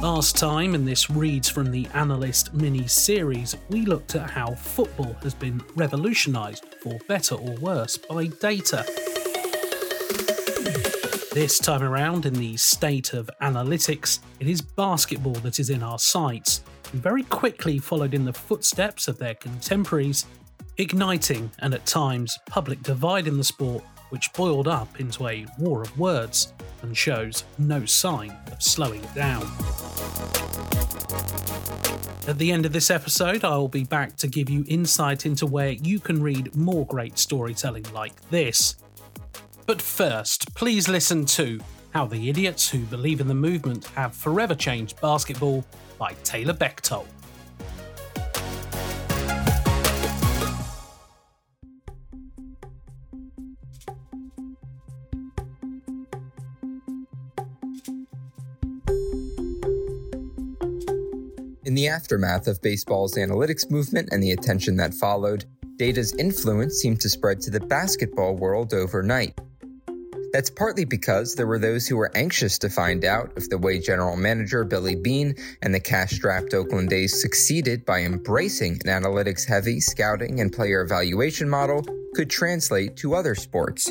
Last time in this Reads from the Analyst mini series, we looked at how football has been revolutionised, for better or worse, by data. This time around, in the state of analytics, it is basketball that is in our sights, and very quickly followed in the footsteps of their contemporaries, igniting and at times public divide in the sport, which boiled up into a war of words and shows no sign of slowing down. At the end of this episode, I will be back to give you insight into where you can read more great storytelling like this. But first, please listen to How the Idiots Who Believe in the Movement Have Forever Changed Basketball by Taylor Bechtold. The aftermath of baseball's analytics movement and the attention that followed, data's influence seemed to spread to the basketball world overnight. That's partly because there were those who were anxious to find out if the way general manager Billy Beane and the cash strapped Oakland A's succeeded by embracing an analytics heavy scouting and player evaluation model could translate to other sports.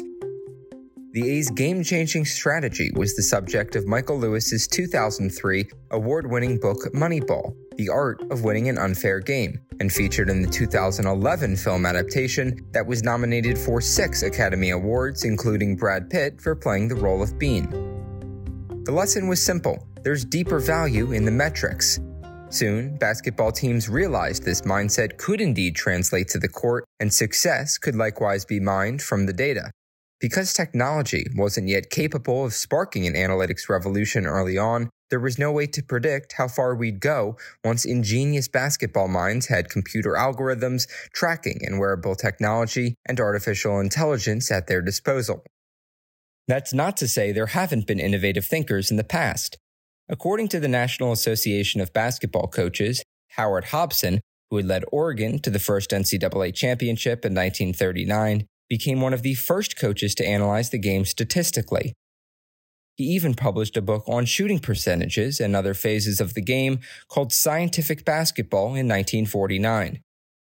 The A's game changing strategy was the subject of Michael Lewis's 2003 award winning book Moneyball The Art of Winning an Unfair Game, and featured in the 2011 film adaptation that was nominated for six Academy Awards, including Brad Pitt for playing the role of Beane. The lesson was simple there's deeper value in the metrics. Soon, basketball teams realized this mindset could indeed translate to the court, and success could likewise be mined from the data. Because technology wasn't yet capable of sparking an analytics revolution early on, there was no way to predict how far we'd go once ingenious basketball minds had computer algorithms, tracking and wearable technology, and artificial intelligence at their disposal. That's not to say there haven't been innovative thinkers in the past. According to the National Association of Basketball Coaches, Howard Hobson, who had led Oregon to the first NCAA championship in 1939, became one of the first coaches to analyze the game statistically. He even published a book on shooting percentages and other phases of the game called Scientific Basketball in 1949.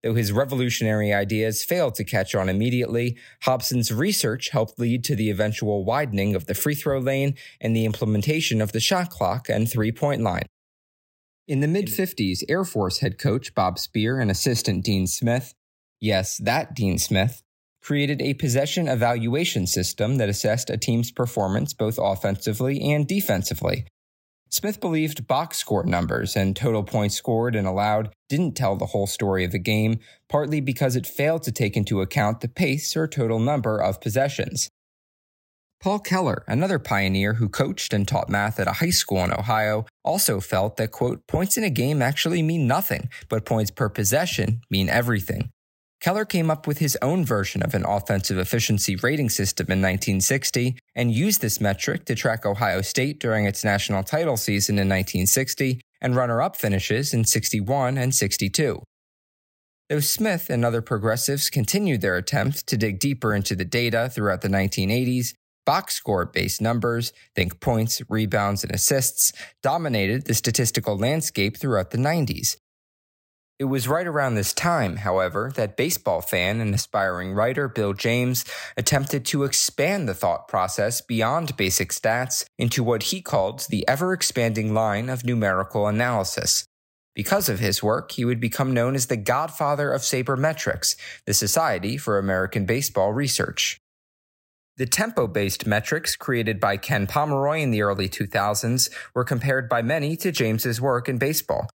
Though his revolutionary ideas failed to catch on immediately, Hobson's research helped lead to the eventual widening of the free throw lane and the implementation of the shot clock and three point line. In the mid 50s, Air Force head coach Bob Spear and assistant Dean Smith, yes, that Dean Smith, created a possession evaluation system that assessed a team's performance both offensively and defensively. Smith believed box score numbers and total points scored and allowed didn't tell the whole story of the game, partly because it failed to take into account the pace or total number of possessions. Paul Keller, another pioneer who coached and taught math at a high school in Ohio, also felt that, quote, points in a game actually mean nothing, but points per possession mean everything. Keller came up with his own version of an offensive efficiency rating system in 1960 and used this metric to track Ohio State during its national title season in 1960 and runner up finishes in 61 and 62. Though Smith and other progressives continued their attempt to dig deeper into the data throughout the 1980s, box score based numbers, think points, rebounds, and assists, dominated the statistical landscape throughout the 90s, it was right around this time, however, that baseball fan and aspiring writer Bill James attempted to expand the thought process beyond basic stats into what he called the ever expanding line of numerical analysis. Because of his work, he would become known as the godfather of sabermetrics, the Society for American Baseball Research. The tempo based metrics created by Ken Pomeroy in the early 2000s were compared by many to James's work in baseball,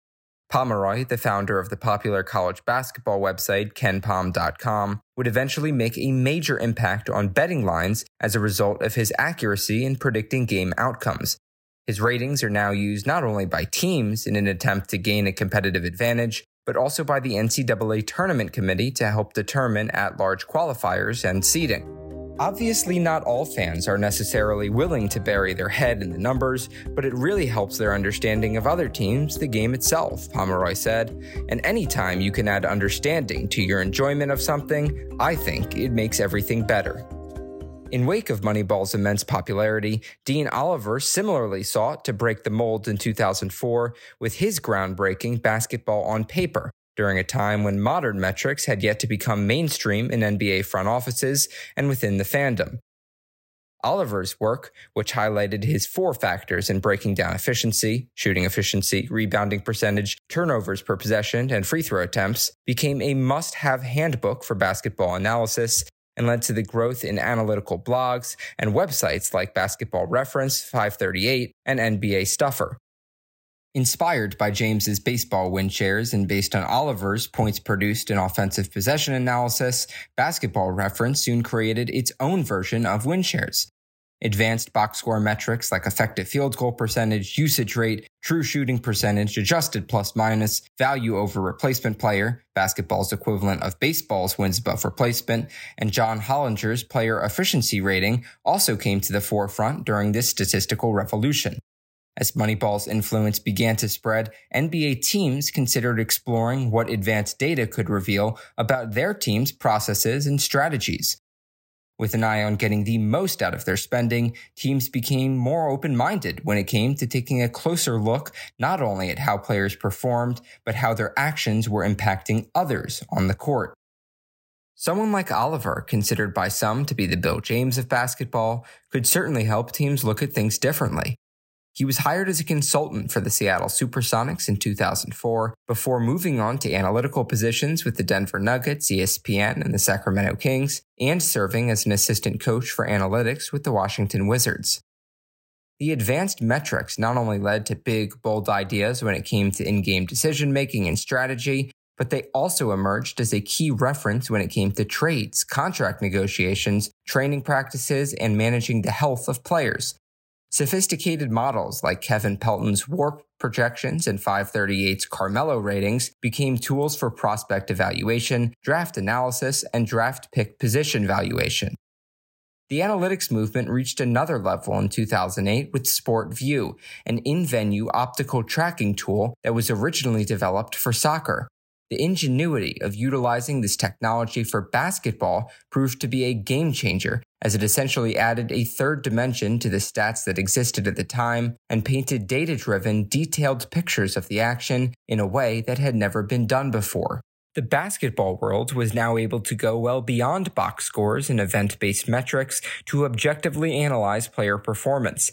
Pomeroy, the founder of the popular college basketball website kenpom.com, would eventually make a major impact on betting lines as a result of his accuracy in predicting game outcomes. His ratings are now used not only by teams in an attempt to gain a competitive advantage, but also by the NCAA Tournament Committee to help determine at large qualifiers and seeding. Obviously, not all fans are necessarily willing to bury their head in the numbers, but it really helps their understanding of other teams, the game itself, Pomeroy said. And anytime you can add understanding to your enjoyment of something, I think it makes everything better. In wake of Moneyball's immense popularity, Dean Oliver similarly sought to break the mold in 2004 with his groundbreaking basketball on paper, during a time when modern metrics had yet to become mainstream in NBA front offices and within the fandom. Oliver's work, which highlighted his four factors in breaking down efficiency, shooting efficiency, rebounding percentage, turnovers per possession, and free throw attempts, became a must have handbook for basketball analysis and led to the growth in analytical blogs and websites like Basketball Reference, 538, and NBA Stuffer. Inspired by James's baseball win shares and based on Oliver's points produced in offensive possession analysis, Basketball Reference soon created its own version of win shares. Advanced box score metrics like effective field goal percentage, usage rate, true shooting percentage, adjusted plus minus, value over replacement player, basketball's equivalent of baseball's wins above replacement, and John Hollinger's player efficiency rating also came to the forefront during this statistical revolution. As Moneyball's influence began to spread, NBA teams considered exploring what advanced data could reveal about their team's processes and strategies. With an eye on getting the most out of their spending, teams became more open minded when it came to taking a closer look not only at how players performed, but how their actions were impacting others on the court. Someone like Oliver, considered by some to be the Bill James of basketball, could certainly help teams look at things differently. He was hired as a consultant for the Seattle Supersonics in 2004 before moving on to analytical positions with the Denver Nuggets, ESPN, and the Sacramento Kings, and serving as an assistant coach for analytics with the Washington Wizards. The advanced metrics not only led to big, bold ideas when it came to in game decision making and strategy, but they also emerged as a key reference when it came to trades, contract negotiations, training practices, and managing the health of players, Sophisticated models like Kevin Pelton's WARP projections and 538's Carmelo ratings became tools for prospect evaluation, draft analysis, and draft pick position valuation. The analytics movement reached another level in 2008 with SportVU, an in venue optical tracking tool that was originally developed for soccer. The ingenuity of utilizing this technology for basketball proved to be a game changer, as it essentially added a third dimension to the stats that existed at the time and painted data driven, detailed pictures of the action in a way that had never been done before. The basketball world was now able to go well beyond box scores and event based metrics to objectively analyze player performance,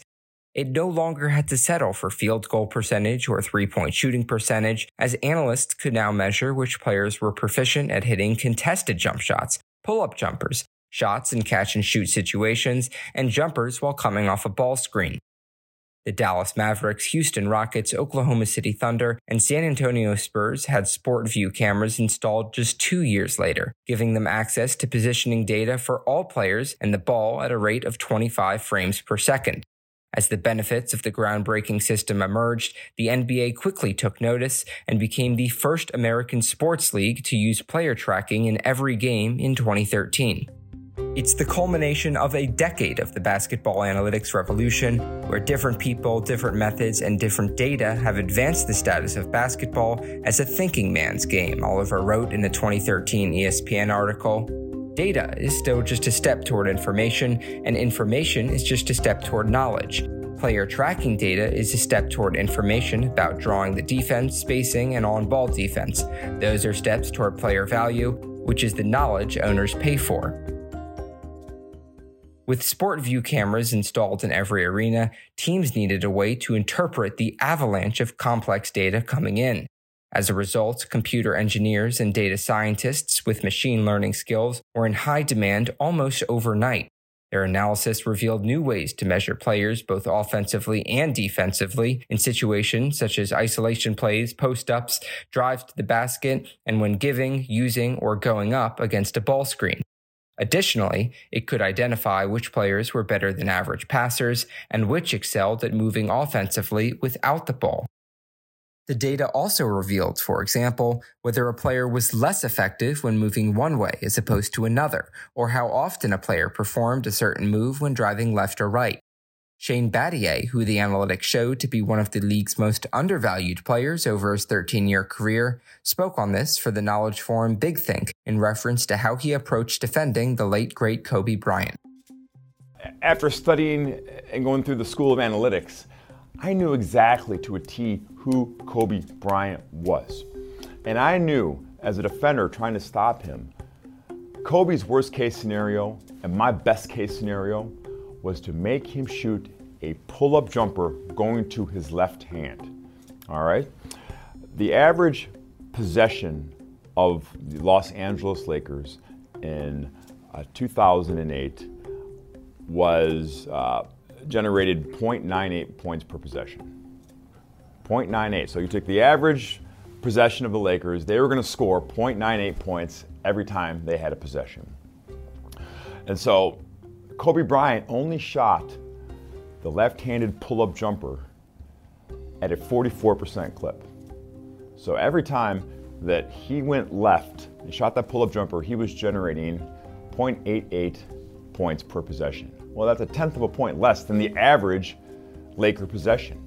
it no longer had to settle for field goal percentage or three point shooting percentage, as analysts could now measure which players were proficient at hitting contested jump shots, pull up jumpers, shots in catch and shoot situations, and jumpers while coming off a ball screen. The Dallas Mavericks, Houston Rockets, Oklahoma City Thunder, and San Antonio Spurs had SportVU cameras installed just two years later, giving them access to positioning data for all players and the ball at a rate of 25 frames per second. As the benefits of the groundbreaking system emerged, the NBA quickly took notice and became the first American sports league to use player tracking in every game in 2013. It's the culmination of a decade of the basketball analytics revolution, where different people, different methods, and different data have advanced the status of basketball as a thinking man's game, Oliver wrote in a 2013 ESPN article. Data is still just a step toward information, and information is just a step toward knowledge. Player tracking data is a step toward information about drawing the defense, spacing, and on ball defense. Those are steps toward player value, which is the knowledge owners pay for. With SportVU cameras installed in every arena, teams needed a way to interpret the avalanche of complex data coming in. As a result, computer engineers and data scientists with machine learning skills were in high demand almost overnight. Their analysis revealed new ways to measure players both offensively and defensively in situations such as isolation plays, post ups, drives to the basket, and when giving, using, or going up against a ball screen. Additionally, it could identify which players were better than average passers and which excelled at moving offensively without the ball. The data also revealed, for example, whether a player was less effective when moving one way as opposed to another, or how often a player performed a certain move when driving left or right. Shane Battier, who the analytics showed to be one of the league's most undervalued players over his 13 year career, spoke on this for the knowledge forum Big Think in reference to how he approached defending the late great Kobe Bryant. after studying and going through the School of Analytics, I knew exactly to a T who Kobe Bryant was. And I knew as a defender trying to stop him, Kobe's worst case scenario and my best case scenario was to make him shoot a pull up jumper going to his left hand. All right? The average possession of the Los Angeles Lakers in uh, 2008 was uh, generated 0.98 points per possession. 0.98. So you took the average possession of the Lakers, they were going to score 0.98 points every time they had a possession. And so Kobe Bryant only shot the left handed pull up jumper at a 44% clip. So every time that he went left and shot that pull up jumper, he was generating 0.88 points per possession. Well, that's a tenth of a point less than the average Laker possession.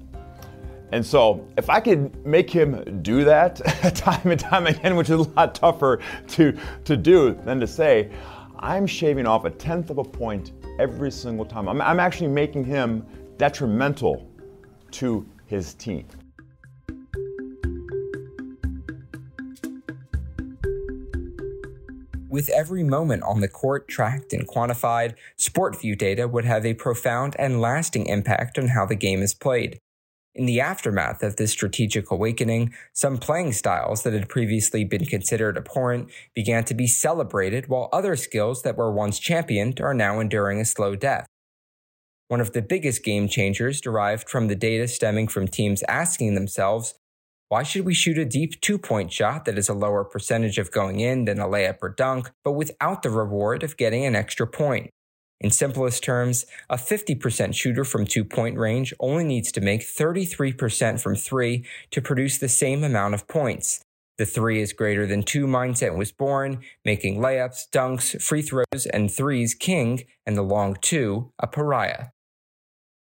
And so, if I could make him do that time and time again, which is a lot tougher to, to do than to say, I'm shaving off a tenth of a point every single time. I'm, I'm actually making him detrimental to his team. With every moment on the court tracked and quantified, SportVU data would have a profound and lasting impact on how the game is played. In the aftermath of this strategic awakening, some playing styles that had previously been considered abhorrent began to be celebrated, while other skills that were once championed are now enduring a slow death. One of the biggest game changers derived from the data stemming from teams asking themselves, why should we shoot a deep two point shot that is a lower percentage of going in than a layup or dunk, but without the reward of getting an extra point? In simplest terms, a 50% shooter from two point range only needs to make 33% from three to produce the same amount of points. The three is greater than two mindset was born, making layups, dunks, free throws, and threes king, and the long two a pariah.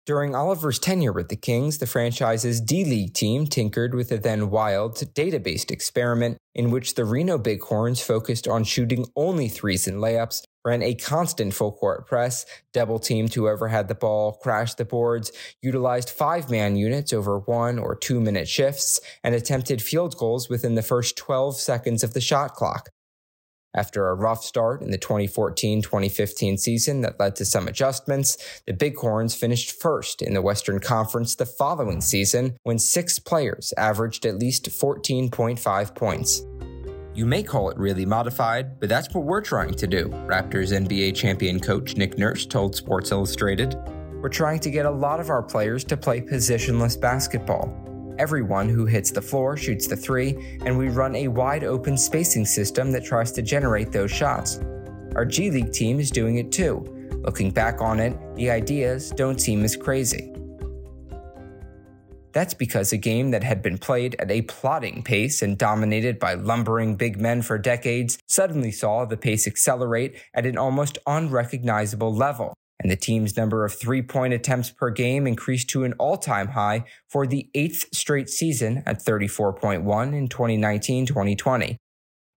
During Oliver's tenure with the Kings, the franchise's D League team tinkered with a then wild data based experiment in which the Reno Bighorns focused on shooting only threes and layups ran a constant full court press, double teamed whoever had the ball, crashed the boards, utilized five man units over one or two minute shifts, and attempted field goals within the first 12 seconds of the shot clock. After a rough start in the 2014 2015 season that led to some adjustments, the Bighorns finished first in the Western Conference the following season when six players averaged at least 14.5 points. You may call it really modified, but that's what we're trying to do, Raptors NBA champion coach Nick Nurse told Sports Illustrated. We're trying to get a lot of our players to play positionless basketball. Everyone who hits the floor shoots the three, and we run a wide open spacing system that tries to generate those shots. Our G League team is doing it too. Looking back on it, the ideas don't seem as crazy. That's because a game that had been played at a plodding pace and dominated by lumbering big men for decades suddenly saw the pace accelerate at an almost unrecognizable level, and the team's number of three point attempts per game increased to an all time high for the eighth straight season at 34.1 in 2019 2020.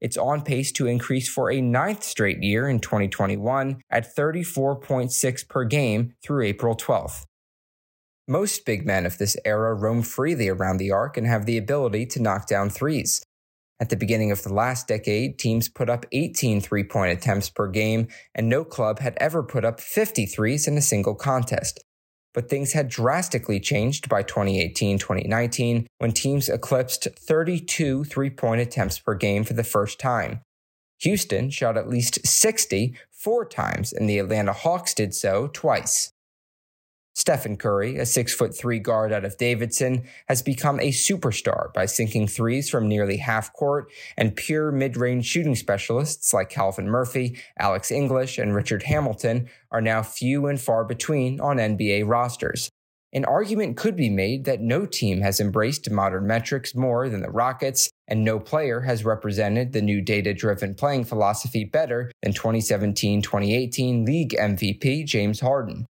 It's on pace to increase for a ninth straight year in 2021 at 34.6 per game through April 12th. Most big men of this era roam freely around the arc and have the ability to knock down threes. At the beginning of the last decade, teams put up 18 three point attempts per game, and no club had ever put up 50 threes in a single contest. But things had drastically changed by 2018 2019 when teams eclipsed 32 three point attempts per game for the first time. Houston shot at least 60 four times, and the Atlanta Hawks did so twice. Stephen Curry, a six foot three guard out of Davidson, has become a superstar by sinking threes from nearly half court, and pure mid range shooting specialists like Calvin Murphy, Alex English, and Richard Hamilton are now few and far between on NBA rosters. An argument could be made that no team has embraced modern metrics more than the Rockets, and no player has represented the new data driven playing philosophy better than 2017 2018 league MVP James Harden.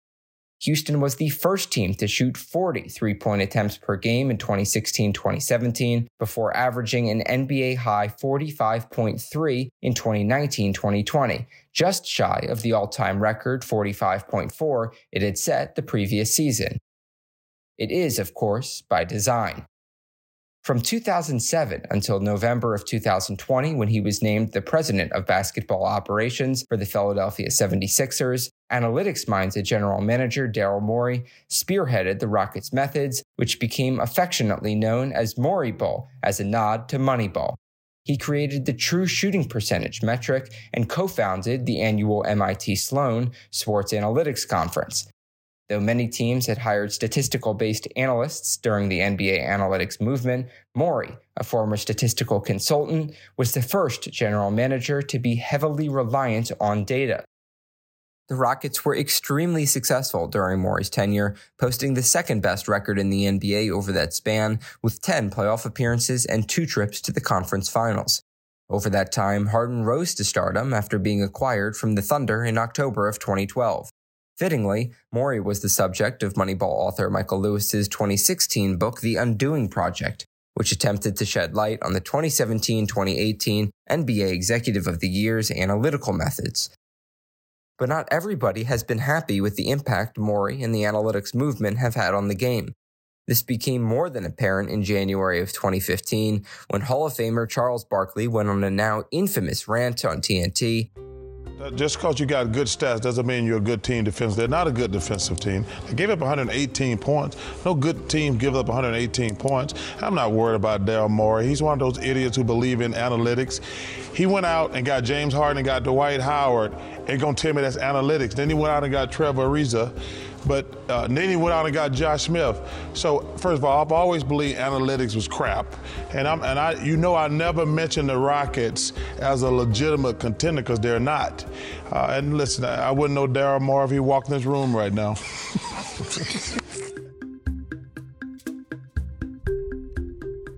Houston was the first team to shoot 40 three point attempts per game in 2016 2017 before averaging an NBA high 45.3 in 2019 2020, just shy of the all time record 45.4 it had set the previous season. It is, of course, by design. From 2007 until November of 2020, when he was named the president of basketball operations for the Philadelphia 76ers, analytics minded general manager Daryl Morey spearheaded the Rockets' methods, which became affectionately known as Morey Ball as a nod to Moneyball. He created the true shooting percentage metric and co founded the annual MIT Sloan Sports Analytics Conference, Though many teams had hired statistical based analysts during the NBA analytics movement, Morey, a former statistical consultant, was the first general manager to be heavily reliant on data. The Rockets were extremely successful during Morey's tenure, posting the second best record in the NBA over that span, with 10 playoff appearances and two trips to the conference finals. Over that time, Harden rose to stardom after being acquired from the Thunder in October of 2012. Fittingly, Morey was the subject of Moneyball author Michael Lewis's 2016 book, The Undoing Project, which attempted to shed light on the 2017 2018 NBA Executive of the Year's analytical methods. But not everybody has been happy with the impact Morey and the analytics movement have had on the game. This became more than apparent in January of 2015 when Hall of Famer Charles Barkley went on a now infamous rant on TNT Uh, just because you got good stats doesn't mean you're a good team defense. They're not a good defensive team. They gave up 118 points. No good team gives up 118 points. I'm not worried about Daryl Morey. He's one of those idiots who believe in analytics. He went out and got James Harden and got Dwight Howard and gonna tell me that's analytics. Then he went out and got Trevor Ariza but uh, then he went out and got Josh Smith. So first of all, I've always believed analytics was crap, and I'm and I, you know, I never mentioned the Rockets as a legitimate contender because they're not. Uh, and listen, I, I wouldn't know Daryl Morey if he walked in this room right now.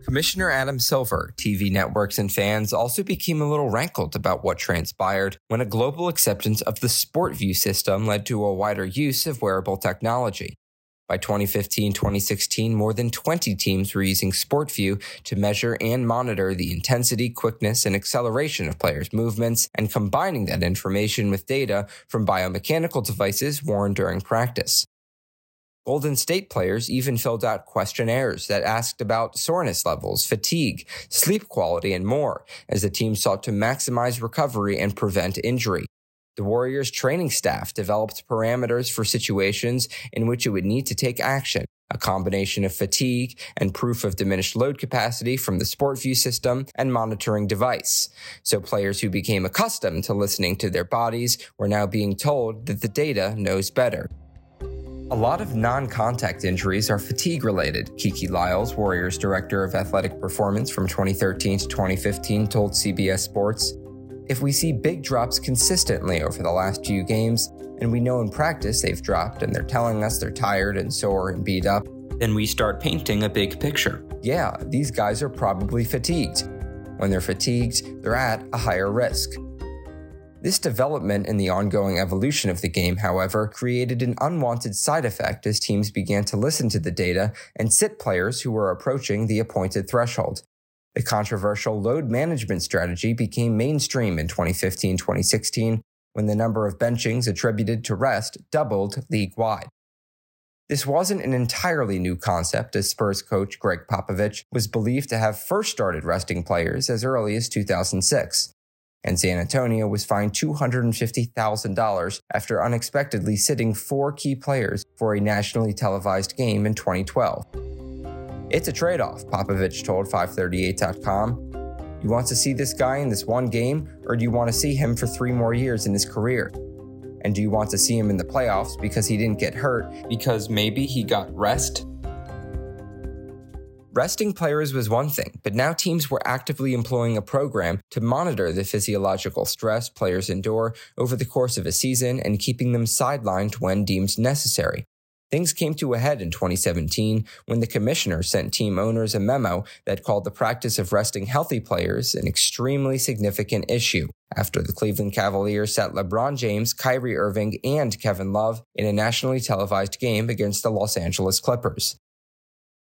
Commissioner Adam Silver, TV networks, and fans also became a little rankled about what transpired when a global acceptance of the SportVU system led to a wider use of wearable technology. By 2015 2016, more than 20 teams were using SportVU to measure and monitor the intensity, quickness, and acceleration of players' movements and combining that information with data from biomechanical devices worn during practice. Golden State players even filled out questionnaires that asked about soreness levels, fatigue, sleep quality, and more as the team sought to maximize recovery and prevent injury. The Warriors training staff developed parameters for situations in which it would need to take action, a combination of fatigue and proof of diminished load capacity from the SportVU system and monitoring device. So players who became accustomed to listening to their bodies were now being told that the data knows better. A lot of non contact injuries are fatigue related, Keke Lyles, Warriors Director of Athletic Performance from 2013 to 2015, told CBS Sports. If we see big drops consistently over the last few games, and we know in practice they've dropped and they're telling us they're tired and sore and beat up, then we start painting a big picture. Yeah, these guys are probably fatigued. When they're fatigued, they're at a higher risk. This development in the ongoing evolution of the game, however, created an unwanted side effect as teams began to listen to the data and sit players who were approaching the appointed threshold. The controversial load management strategy became mainstream in 2015 2016 when the number of benchings attributed to rest doubled league wide. This wasn't an entirely new concept, as Spurs coach Gregg Popovich was believed to have first started resting players as early as 2006 and San Antonio was fined $250,000 after unexpectedly sitting four key players for a nationally televised game in 2012. It's a trade off, Popovich told 538.com. You want to see this guy in this one game, or do you want to see him for three more years in his career? And do you want to see him in the playoffs because he didn't get hurt, because maybe he got rest? Resting players was one thing, but now teams were actively employing a program to monitor the physiological stress players endure over the course of a season and keeping them sidelined when deemed necessary. Things came to a head in 2017 when the commissioner sent team owners a memo that called the practice of resting healthy players an extremely significant issue after the Cleveland Cavaliers sat LeBron James, Kyrie Irving, and Kevin Love in a nationally televised game against the Los Angeles Clippers.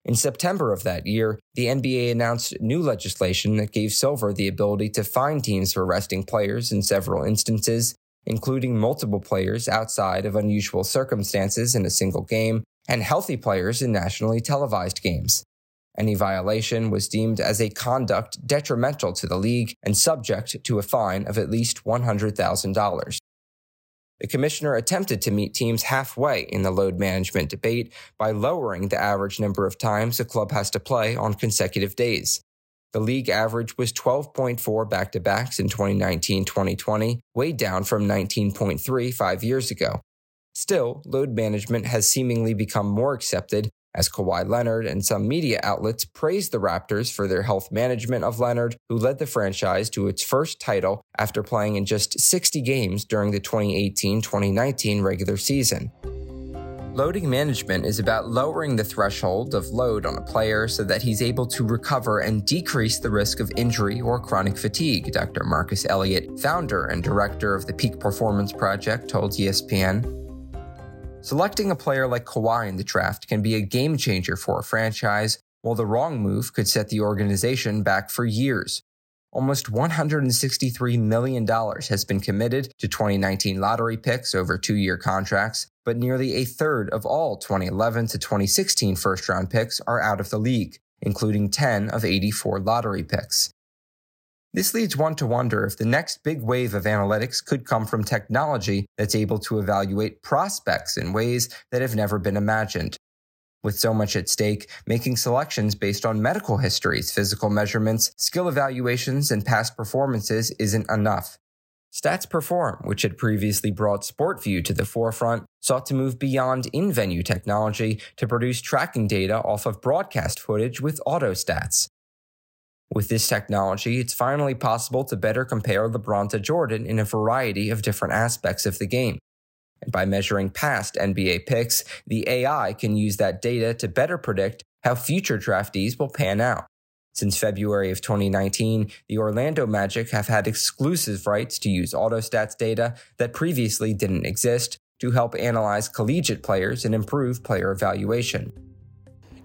In September of that year, the NBA announced new legislation that gave Silver the ability to fine teams for resting players in several instances, including multiple players outside of unusual circumstances in a single game, and healthy players in nationally televised games. Any violation was deemed as a conduct detrimental to the league and subject to a fine of at least $100,000. The commissioner attempted to meet teams halfway in the load management debate by lowering the average number of times a club has to play on consecutive days. The league average was 12.4 back to backs in 2019 2020, way down from 19.3 five years ago. Still, load management has seemingly become more accepted as Kawhi Leonard and some media outlets praised the Raptors for their health management of Leonard, who led the franchise to its first title after playing in just 60 games during the 2018 2019 regular season. Loading management is about lowering the threshold of load on a player so that he's able to recover and decrease the risk of injury or chronic fatigue, Dr. Marcus Elliott, founder and director of the Peak Performance Project, told ESPN. Selecting a player like Kawhi in the draft can be a game changer for a franchise, while the wrong move could set the organization back for years. Almost $163 million has been committed to 2019 lottery picks over two year contracts, but nearly a third of all 2011 to 2016 first round picks are out of the league, including 10 of 84 lottery picks. This leads one to wonder if the next big wave of analytics could come from technology that's able to evaluate prospects in ways that have never been imagined. With so much at stake, making selections based on medical histories, physical measurements, skill evaluations, and past performances isn't enough. Stats Perform, which had previously brought SportVU to the forefront, sought to move beyond in venue technology to produce tracking data off of broadcast footage with AutoStats. With this technology, it's finally possible to better compare LeBron to Jordan in a variety of different aspects of the game. And by measuring past NBA picks, the AI can use that data to better predict how future draftees will pan out. Since February of 2019, the Orlando Magic have had exclusive rights to use AutoStats data that previously didn't exist to help analyze collegiate players and improve player evaluation.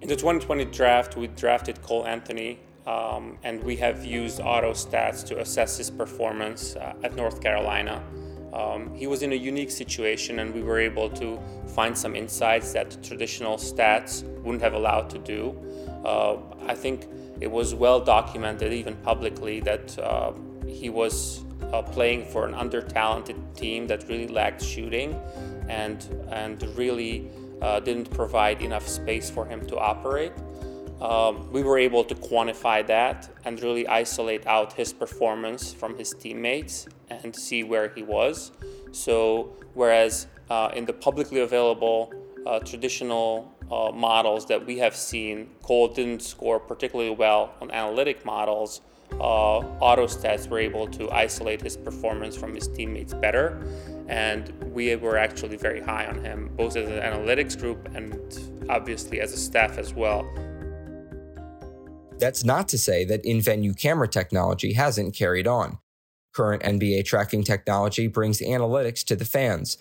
In the 2020 draft, we drafted Cole Anthony, um, and we have used auto stats to assess his performance uh, at North Carolina. Um, he was in a unique situation, and we were able to find some insights that traditional stats wouldn't have allowed to do. Uh, I think it was well documented, even publicly, that uh, he was uh, playing for an under-talented team that really lacked shooting, and and really uh, didn't provide enough space for him to operate um, we were able to quantify that and really isolate out his performance from his teammates and see where he was. So, whereas uh, in the publicly available uh, traditional uh, models that we have seen, Cole didn't score particularly well on analytic models. Uh, AutoStats were able to isolate his performance from his teammates better, and we were actually very high on him, both as an analytics group and obviously as a staff as well. That's not to say that in venue camera technology hasn't carried on. Current NBA tracking technology brings analytics to the fans.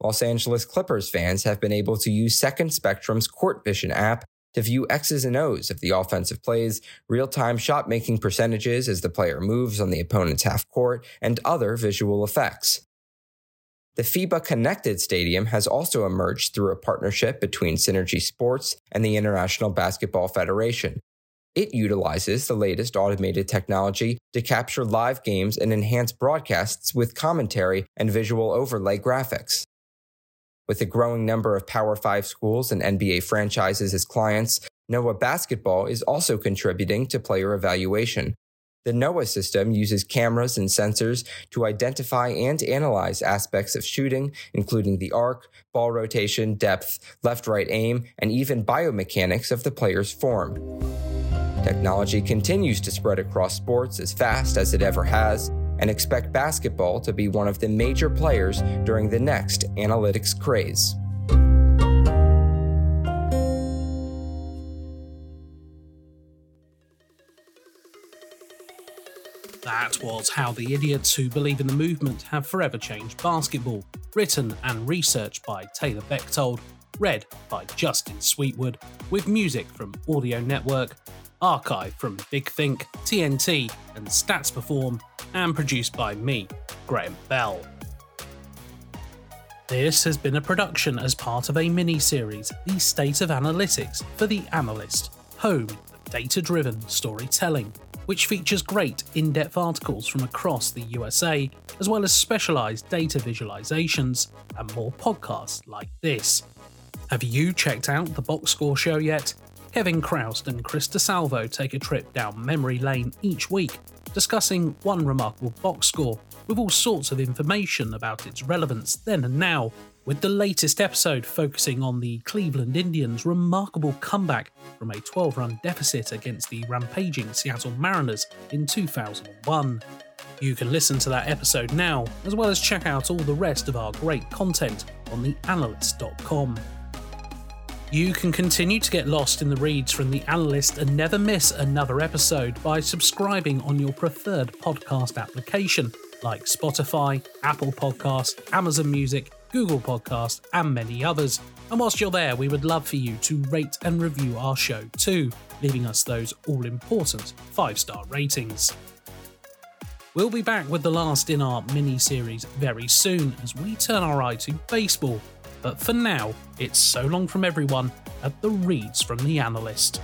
Los Angeles Clippers fans have been able to use Second Spectrum's Court Vision app to view X's and O's of the offensive plays, real time shot making percentages as the player moves on the opponent's half court, and other visual effects. The FIBA Connected Stadium has also emerged through a partnership between Synergy Sports and the International Basketball Federation, it utilizes the latest automated technology to capture live games and enhance broadcasts with commentary and visual overlay graphics. With a growing number of Power 5 schools and NBA franchises as clients, Noah Basketball is also contributing to player evaluation. The Noah system uses cameras and sensors to identify and analyze aspects of shooting, including the arc, ball rotation, depth, left right aim, and even biomechanics of the player's form. Technology continues to spread across sports as fast as it ever has, and expect basketball to be one of the major players during the next analytics craze. That was How the Idiots Who Believe in the Movement Have Forever Changed Basketball, written and researched by Taylor Bechtold, read by Justin Sweetwood, with music from Audio Network archive from Big Think, TNT, and Stats Perform, and produced by me, Graham Bell. This has been a production as part of a mini series, The State of Analytics, for The Analyst, home of data driven storytelling, which features great in depth articles from across the USA, as well as specialised data visualizations and more podcasts like this. Have you checked out the Box Score show yet? Kevin Kraust and Chris DeSalvo take a trip down memory lane each week, discussing one remarkable box score with all sorts of information about its relevance then and now, with the latest episode focusing on the Cleveland Indians' remarkable comeback from a 12 run deficit against the rampaging Seattle Mariners in 2001. You can listen to that episode now, as well as check out all the rest of our great content on theanalyst.com. You can continue to get lost in the reads from The Analyst and never miss another episode by subscribing on your preferred podcast application like Spotify, Apple Podcasts, Amazon Music, Google Podcasts, and many others. And whilst you're there, we would love for you to rate and review our show too, leaving us those all important five star ratings. We'll be back with the last in our mini series very soon as we turn our eye to baseball but for now, it's so long from everyone at the Reads from the Analyst.